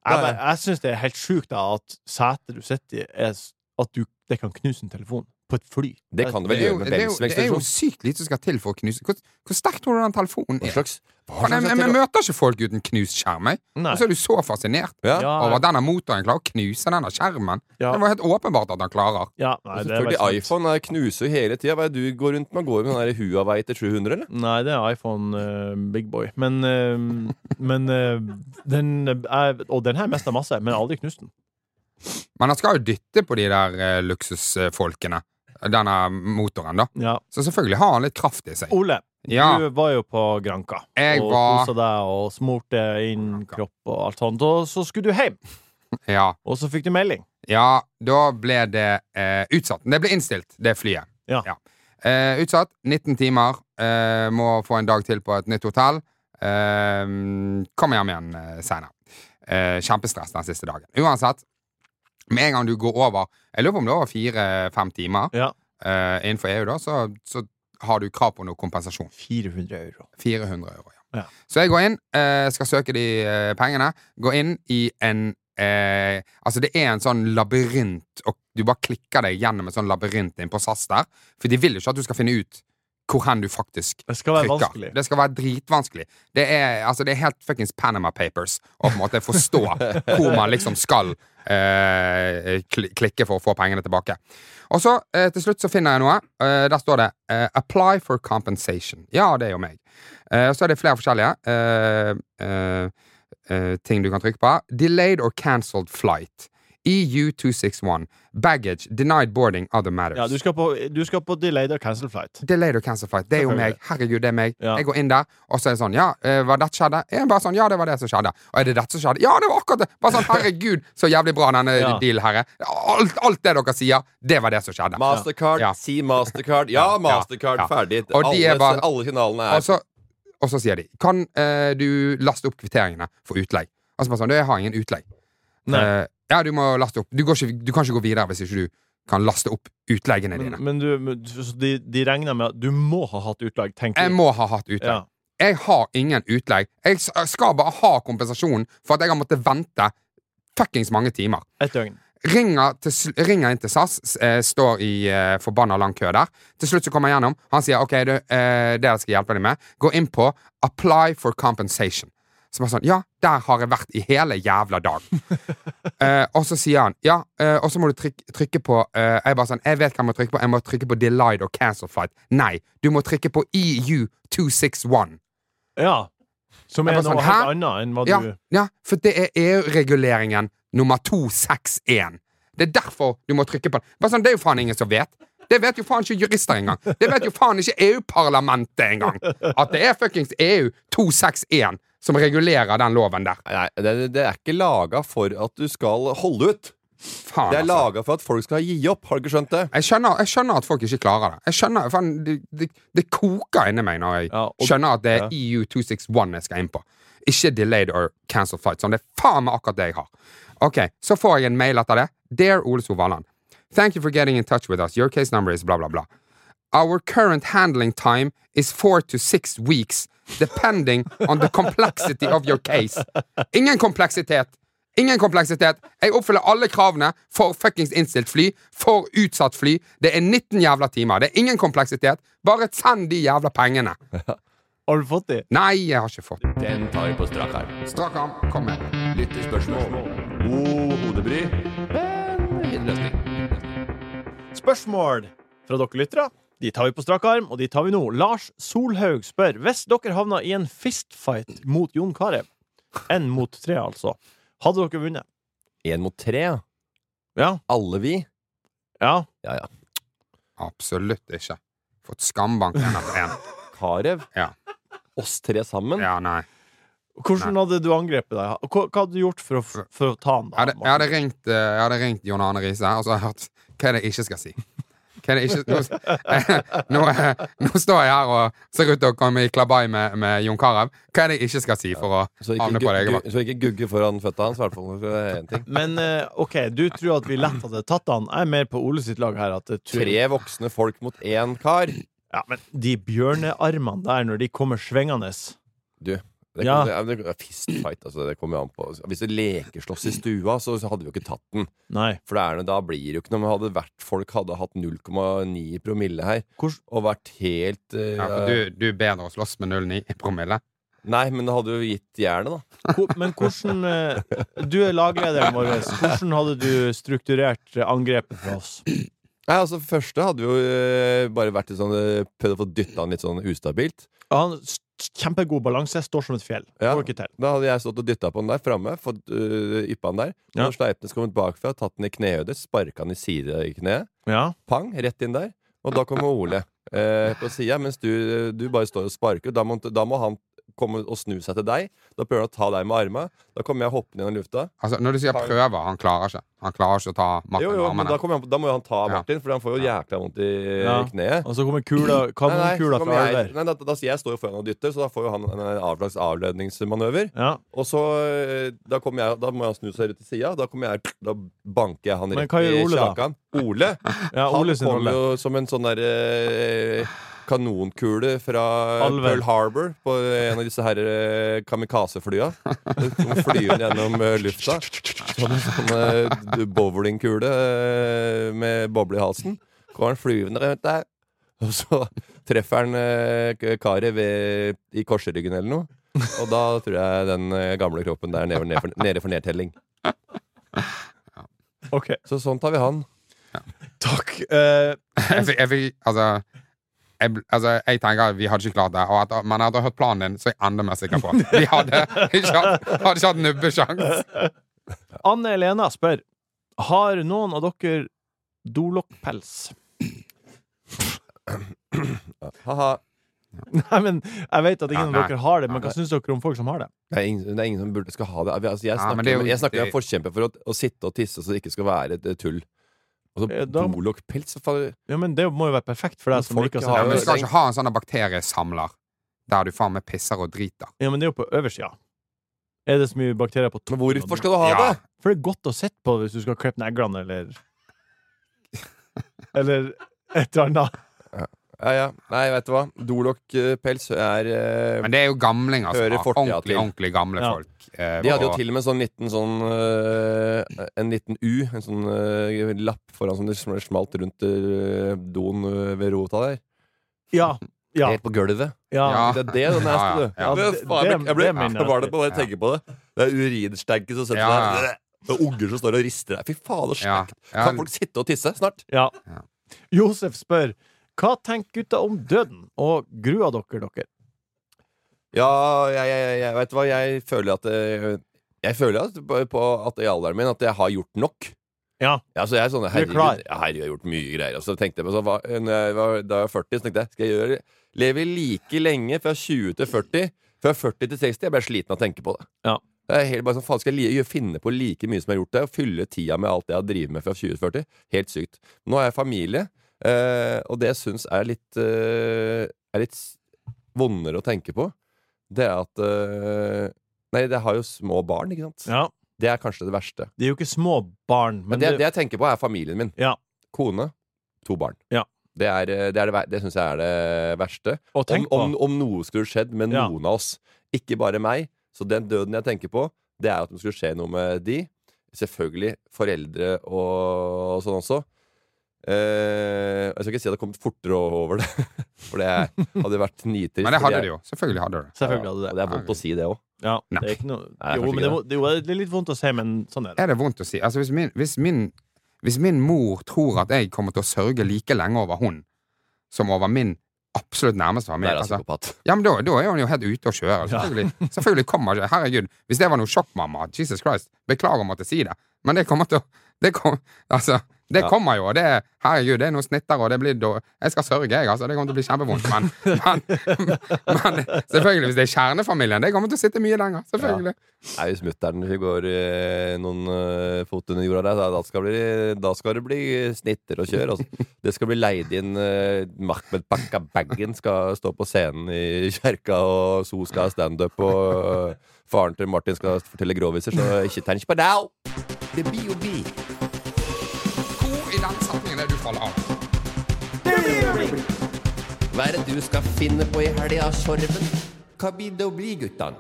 Jeg, jeg syns det er helt sjukt at setet du sitter i, er at du, det kan knuse en telefon på et fly. Det kan du vel Det gjøre jo, med hvem som helst. det er jo sykt lite som skal til for å knuse Hvor, hvor sterkt tror du den telefonen er? slags, hva slags tele- møter ikke folk uten knust skjerm. Jeg. Og så er du så fascinert ja. Over at denne motoren klarer å knuse denne skjermen. Ja. Det var helt åpenbart at han klarer. ja, nei, det er Selvfølgelig, iPhone er knuser jo hele tida. Hva er det du går rundt med? Går med den Huawei til 700, eller? Nei, det er iPhone uh, Big Boy. Men, uh, men uh, den er Og den her mesta masse, men aldri knust den. Men han skal jo dytte på de der uh, luksusfolkene. Denne motoren, da. Ja. Så selvfølgelig har han litt kraft i seg. Ole, Ja. du var jo på Granka. Jeg og var- kosa deg og smurte inn kropp og alt sånt. Og så skulle du hjem, Ja. og så fikk du melding. ja, da ble det eh, utsatt. Det ble innstilt, det flyet. Ja. Eh, utsatt. 19 timer. Eh, må få en dag til på et nytt hotell. Eh, kom hjem igjen eh, seinere. Eh, kjempestress den siste dagen. Uansett, med en gang du går over Jeg lurer på om det er over fire-fem timer Ja. uh, innenfor EU, da, så, så har du krav på noe kompensasjon. 400 euro. 400 euro, ja. Ja. Så jeg går inn, uh, skal søke de uh, pengene. Går inn i en eh, Altså, det er en sånn labyrint, og du bare klikker deg gjennom en sånn labyrint på SAS der. For de vil jo ikke at du skal finne ut hvor hen du faktisk Det skal være trykker. vanskelig. Det skal være dritvanskelig. Det er, altså, det er helt fuckings Panama Papers å på en måte forstå hvor man liksom skal eh, klikke for å få pengene tilbake. Og så eh, til slutt så finner jeg noe. Eh, der står det eh, 'Apply for compensation'. Ja, det er jo meg. Eh, og så er det flere forskjellige eh, eh, eh, ting du kan trykke på. 'Delayed or cancelled flight'. E EU261. Baggage. Denied boarding. Other matters. Ja, du skal på, du skal på delayed or cancel flight. Delayed or cancelled flight. Det er jo meg. Herregud, det er meg. Ja. Jeg går inn der, og så er det sånn Ja, var det dette skjedde? Jeg er bare sånn, ja, det var det som skjedde. Og er det dette som skjedde? Ja, det var akkurat det! Bare sånn, herregud, så jævlig bra denne Ja. dealen her er. Alt, alt det dere sier, det var det som skjedde. Mastercard, Ja. si Mastercard. Ja, Mastercard, Ja. ferdig. Og de er alle, bare- alle signalene er Og så, og så sier de Kan eh, du laste opp kvitteringene for utleie? Altså bare sånn, du, jeg har ingen utleie. Nei. Eh, ja, du må laste opp. Du, går ikke, du kan ikke gå videre hvis ikke du kan laste opp utleggene dine. Men, men du, men- de, de regner med at du må ha hatt utlegg, tenker Jeg de. må ha hatt utlegg. Ja. Jeg har ingen utlegg. Jeg skal bare ha kompensasjon for at jeg har måttet vente fuckings mange timer. Et døgn. Ringer, til, ringer inn til SAS, eh, står i eh, forbanna lang kø der. Til slutt så kommer jeg gjennom. Han sier OK, du, eh, det skal jeg hjelpe deg med. Gå inn på Apply for compensation. Så bare sånn, ja, der har jeg vært i hele jævla dag. eh, og så sier han ja, eh, og så må du trykke, trykke på eh, Jeg bare sånn, jeg vet hva jeg må trykke på. Jeg må trykke på Delight og Cancel Flight. Nei, du må trykke på E EU261. Ja. Som Jeg er bare noe sånn, helt annet enn hva Ja, du ja, for det er EU-reguleringen nummer 261. Det er derfor du må trykke på den. Sånn, Det er jo faen ingen som vet. Det vet jo faen ikke jurister engang. Det vet jo faen ikke EU-parlamentet engang. At det er fuckings EU 261 som regulerer den loven der. Nei, det, det er ikke laga for at du skal holde ut. Faen, Det er altså. laga for at folk skal gi opp. Har du ikke skjønt det? Jeg skjønner, jeg skjønner at folk ikke klarer det. Jeg skjønner, faen, det, det, det koker inni meg når jeg Ja, og- skjønner at det er ja. EU 261 jeg skal inn på. Ikke delayed or cancelled flight. Sånn, det er faen meg akkurat det jeg har. Ok, Så får jeg en mail etter det. Dear Ole Sovaland. Thank you for getting in touch with us. Your case number is bla, bla, bla. Our current handling time is four to six weeks, depending on the complexity of your case. Ingen kompleksitet. Ingen kompleksitet. Jeg oppfyller alle kravene for fuckings innstilt fly, for utsatt fly. Det er 19 jævla timer. Det er ingen kompleksitet. Bare send de jævla pengene. Har du fått de? Nei, jeg har ikke fått Den tar vi på strak arm. Strak arm, kom med. Lyttespørsmål. God hodebry, men ingen løsning. Spørsmål fra dere lyttere. De tar vi på strak arm, og de tar vi nå. Lars Solhaug spør hvis dere havna i en fistfight mot Jon Carew, én mot tre, altså, hadde dere vunnet? Én mot tre, ja. Alle vi. Ja. Ja, ja. Absolutt ikke. Fått skambank én etter én. Carew. Ja. Oss tre sammen. Ja, nei. Hvordan hadde du angrepet deg? Hva, hva hadde du gjort for å, for å ta han? Jeg da? hadde, jeg hadde ringt, eh, jeg hadde ringt Jon Arne Riise, og så har jeg hørt hva er det jeg ikke skal si. Hva er det ikke, nå, nå, eh, nå står jeg her og ser ut til å komme i klabai med, med Jon Carew. Hva er det jeg ikke skal si for å Så havne på gu- så ikke gugge foran føtta hans, i hvert fall. Det en ting. Men eh, OK, du tror at vi lett hadde tatt han. Jeg er mer på Ole sitt lag her. At det Tre voksne folk mot én kar. Ja, men de bjørnearmene der, når de kommer svingende Du, Det, Ja. ja. det, det, fistfight, altså. Det kommer jo an på. Hvis det lekeslåss i stua, så, så hadde vi jo ikke tatt den. Nei. For det er, noe- da blir det jo ikke noe. Men hadde vært, folk hadde hatt 0,9 promille her, Hvor, og vært helt uh, Ja, for du, du er bedre å slåss med 0,9 promille. Nei, men det hadde jo gitt jernet, da. hvor, men hvordan eh, Du er laglederen vår. Hvordan hadde du strukturert eh, angrepet for oss? Nei, altså Første hadde jo eh, bare vært litt sånn eh, prøvd å få dytta han litt sånn ustabilt. Ja, Han s- Kjempegod balanse, står som et fjell. Ja. Ikke til. Da hadde jeg stått og dytta på han der framme, fått yppa den der. Ja. Når Sleipnes kommet bakfra, tatt den i knehøyde, sparka han i side i kneet. Ja. Pang, rett inn der. Og da kommer Ole eh, på sida, mens du, du bare står og sparker. Da må, da må han komme og snu seg til deg. Da prøver han å ta deg med armene. Da kommer jeg hoppende gjennom lufta. Altså, når du sier prøver, han klarer ikke. Han klarer ikke å ta Martin Jo, med jo, men armene. da, han, da må jo han ta Ja. Martin, for han får jo jækla vondt i Ja. kneet. Og så kommer kula, Nei, nei, kula fra jeg, der? nei, da, da, jeg står jo foran og dytter, så da får jo han en avslags avledningsmanøver. Ja. Og så eh, da, jeg, da må han snu seg ut til sida. Da, kommer jeg, da banker jeg han Men rett hva i kjakan. Ole ja, Ole han kommer jo som en sånn derre eh, kanonkule fra Alver. Pearl Harbor på en av disse her eh, kamikaze-flya. Flyr gjennom eh, lufta. Sånn, en sånn eh, bowlingkule med boble i halsen. Kommer han flyvende rundt der. Og så treffer han karet ved, i korsryggen eller noe. Og da tror jeg den gamle kroppen der nede, nede, for, nede for nedtelling. Okay. Så sånn tar vi han. Takk. Uh, Jeg, fikk- jeg, fikk- altså, jeg, altså, jeg tenker at vi hadde ikke klart det. Og at, men etter å ha hørt planen din, så er jeg enda mer sikker på at vi hadde ikke hatt, hadde ikke hatt nubbesjanse. Anne Elena spør Har noen av dere dolokkpels. Ha-ha. Nei, men Jeg vet at ingen Ja, av dere har det, men hva syns dere om folk som har det? Det er, ingen, det er ingen som burde skal ha det. Altså, jeg snakker, ja, det er jo- jeg snakker det- om forkjemper for å, å sitte og tisse så det ikke skal være et tull. Altså, Eh, da- Ja, men Det må jo være perfekt for deg som liker har Ja, men du skal ikke ha en sånn bakteriesamler der du faen meg pisser og driter. Ja, men det er jo på øversida. Er det så mye bakterier på Men toppen? hvorfor skal du ha Ja. det? For det er godt å sitte på hvis du skal klippe neglene, eller Eller et eller annet. Ja, ja. Nei, vet du hva. Dolokkpels er eh, Men det er jo gamlinger som Hører fortida ordentlig, til. ordentlig gamle Ja. folk. Eh, De hadde jo og- til og med en sånn liten sånn eh, En liten U, en sånn eh, lapp foran som det sm- smalt rundt eh, doen eh, ved rota der. Ja. Ja. Helt på gulvet. ja. Ja. Det er det den er, Ja, ja, du. ja. Det, Det- faen, jeg, ble, det mener jeg. var det bare jeg Ja. tenker på det. Det er urinsterke som setter Ja, seg ja. der. Unger som står og rister der. Fy fader, Ja, slekt. ja. Kan folk sitte og tisse snart? ja. Ja. Josef spør hva tenker gutta om døden, og gruer dere dere? Ja, jeg, jeg, jeg vet hva, jeg føler at eh, Jeg føler at, på, at i alderen min at jeg har gjort nok. Ja. Ja, så jeg er sånn, er herregud, herregud, jeg har gjort mye greier. Og så tenkte jeg på sånn, jeg var, Da jeg var 40, så tenkte jeg skal jeg gjøre, leve like lenge fra 20 til 40. Fra 40 til 60. Jeg ble sliten av å tenke på det. Ja. Jeg er helt bare sånn, faen, Skal jeg finne på like mye som jeg har gjort det, og fylle tida med alt jeg har drevet med fra 20 til 40? Helt sykt. Nå har jeg familie, eh, og det jeg syns er litt eh, Er litt vondere å tenke på, det er at eh, Nei, det har jo små barn, ikke sant? Ja. Det er kanskje det verste. De er jo ikke små barn, Men men det, det, det jeg tenker på, er familien min. Ja. Kone, to barn. Ja. Det, er, det, det, det syns jeg er det verste. Og Om, om, om noe skulle skjedd med noen av oss, ikke bare meg. Så den døden jeg tenker på, det er at det skulle skje noe med de. Selvfølgelig foreldre og, og sånn også. Eh, jeg skal ikke si at det kommet fortere over det, for det hadde vært nitrist. Men det hadde det jo. Selvfølgelig hadde det. Selvfølgelig hadde Og det. det er vondt å si det òg. Ja, det er ikke noe Nei, Jo, men det, det, er det litt vondt å si, men sånn er det. Er det vondt å si? Altså, hvis min, hvis min, hvis min mor tror at jeg kommer til å sørge like lenge over hun som over min absolutt nærmeste familie altså. Ja, men da, da er hun jo helt ute å kjøre. Selvfølgelig, selvfølgelig kommer ikke Herregud, hvis det var noe sjokk, mamma Jesus Christ, beklager å måtte si det, men det kommer til å det, kom, altså, det Ja. kommer jo, og det er Herregud, det er noen snitter, og det blir dår- Jeg skal sørge, jeg, altså. Det kommer til å bli kjempevondt. Men, men, men selvfølgelig, hvis det er kjernefamilien, det kommer til å sitte mye lenger. Selvfølgelig. Nei, Hvis mutter'n går eh, noen eh, fot under jorda der, da, da, skal det bli, da skal det bli snitter og kjør. Altså. Det skal bli leid inn eh, Mahmed Bakka Baggen skal stå på scenen i kjerka, og So skal ha standup, og eh, faren til Martin skal fortelle groviser, så ikke tenk på det! Det blir jo vi. I den setningen er du faller av? Hva er det du skal finne på i helga, Sorven? Hva blir det å bli, guttene?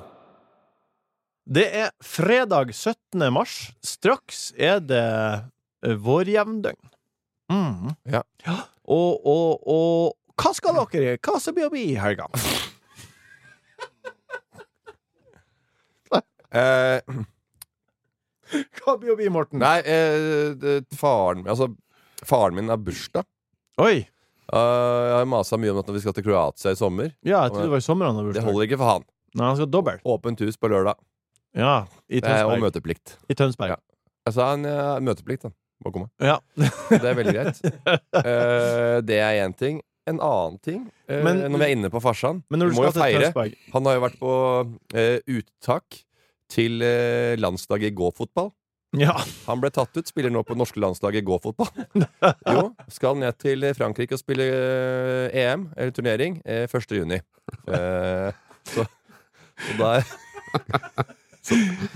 Det er fredag 17. mars. Straks er det eh, vårjevndøgn. Mm. Ja. Og, og, og hva skal dere? Hva skal det bli i helga? Eh, Hva blir å bli, Morten? nei, eh, det, faren Altså, faren min har bursdag. Oi! Eh, jeg har masa mye om at vi skal til Kroatia i sommer. Ja, jeg trodde det var i sommer han hadde Det bursdag. holder ikke for han. Nei, han skal dobbelt. Åpent hus på lørdag. Ja, i Tønsberg og Tønsberg. møteplikt. I Tønsberg. Ja. Sa han ja, møteplikt, han. Må komme. Ja. Det er veldig greit. Eh, det er én ting. En annen ting, eh, Men- når vi er inne på farsan Men når Vi du må jo til feire. Tønsberg Han har jo vært på eh, uttak til eh, landslaget i gåfotball. Ja. Han ble tatt ut, spiller nå på norske landslaget i gåfotball. Jo, skal ned til Frankrike og spille eh, EM, eller turnering, eh, 1. juni. Eh, så, så der,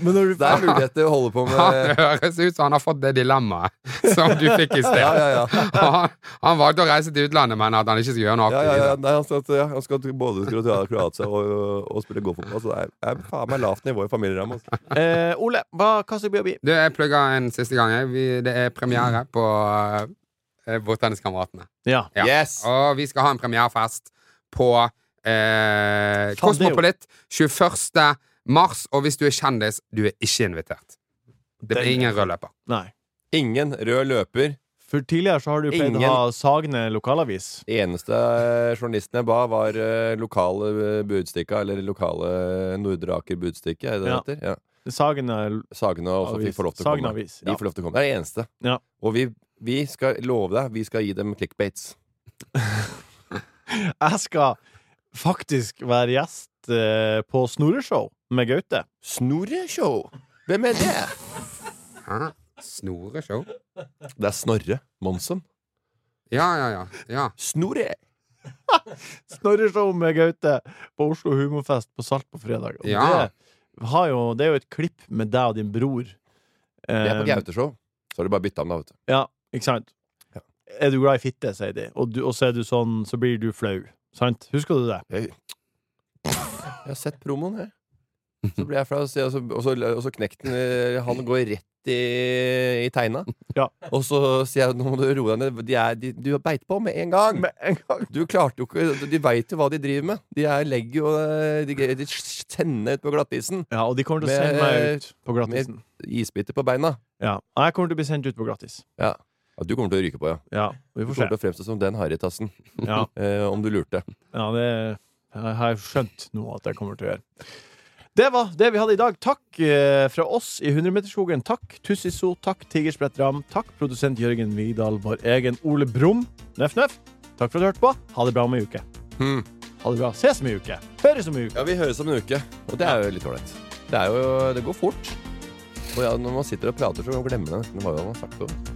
Men når du det er mulighet til å holde på Han med høres ut som han har fått det dilemmaet som du fikk i sted. Ja, ja, ja. Han, han valgte å reise til utlandet, men at han ikke skal gjøre noe Ja, ja, ja. aktivt. Nei, han, skal, han skal både til Kroatia og, og spille golfball. Så det er, er faen meg lavt nivå i familieramma. Altså. eh, Ole, hva, kaster? Du, jeg plugga en siste gang. Vi, det er premiere på uh, Bordtenniskameratene. Ja. Ja. Yes! Og vi skal ha en premierefest på eh, Faen, det er jo- Kosmopolit 21. mars. Og hvis du er kjendis, du er ikke invitert. Det blir ingen rød løper. Nei. Ingen rød løper. For tidligere så har du pleid å ha Sagne lokalavis. Eneste journalistene journalisten jeg ba, var eh, lokale eh, Budstikka, eller lokale Nordre Aker Budstikke, er det det Ja. heter? Ja. Sagne Sagene også Avis. fikk få lov til å komme. avis, De får lov til å komme. Det er det eneste. Ja. Og vi, vi skal love deg, vi skal gi dem clickbates. Jeg skal faktisk være gjest eh, på Snoreshow med Gaute. Snorreshow! Hvem er det? Hæ? Snoreshow? Det er Snorre Monsen. Ja, ja, ja. ja. Snorre! Snorreshow med Gaute på Oslo Humorfest på Salt på fredag. Og Ja. det, har jo, det er jo et klipp med deg og din bror. Det er på Eh, Gauteshow. Så har du bare bytta om, da, vet du. Ja, ikke sant? Ja. Er du glad i fitte, sier de, og, du, og så er du sånn, så blir du flau. Sant? Husker du det? Jeg, jeg har sett promoen, jeg. Så ble jeg flau, og så, og så, og så, og så knekte han eh, går rett i, i teina. Ja. Og så sier jeg nå må du roe deg ned. De er, de, du har beit på med en gang! Med en gang. Du klarte jo ikke De veit jo hva de driver med. De er, legger jo eh, De, de sender ut på glattisen. Ja, og de kommer til å sende meg ut på glattisen. Isbiter på beina. Ja. Jeg kommer til å bli sendt ut på glattis. Ja. ja. Du kommer til å ryke på, ja. Ja, vi Du kommer kommer til å fremstå som den harrytassen, Ja, eh, om du lurte. ja det jeg har jeg skjønt nå at jeg kommer til å gjøre. Det var det vi hadde i dag. Takk eh, fra oss i 100-meterskogen. Takk Tussiso. Takk Tigersprett Ram. Takk produsent Jørgen Vidal, vår egen Ole Brumm. Nøff, nøff. Takk for at du hørte på. Ha det bra om ei uke. Hmm. Ha det bra. Ses om ei uke. Høres om ei uke. Ja, vi høres om en uke, og det er jo litt ålreit. Det er jo Det går fort. Og ja, når man sitter og prater, så glemmer man nesten hva man har sagt.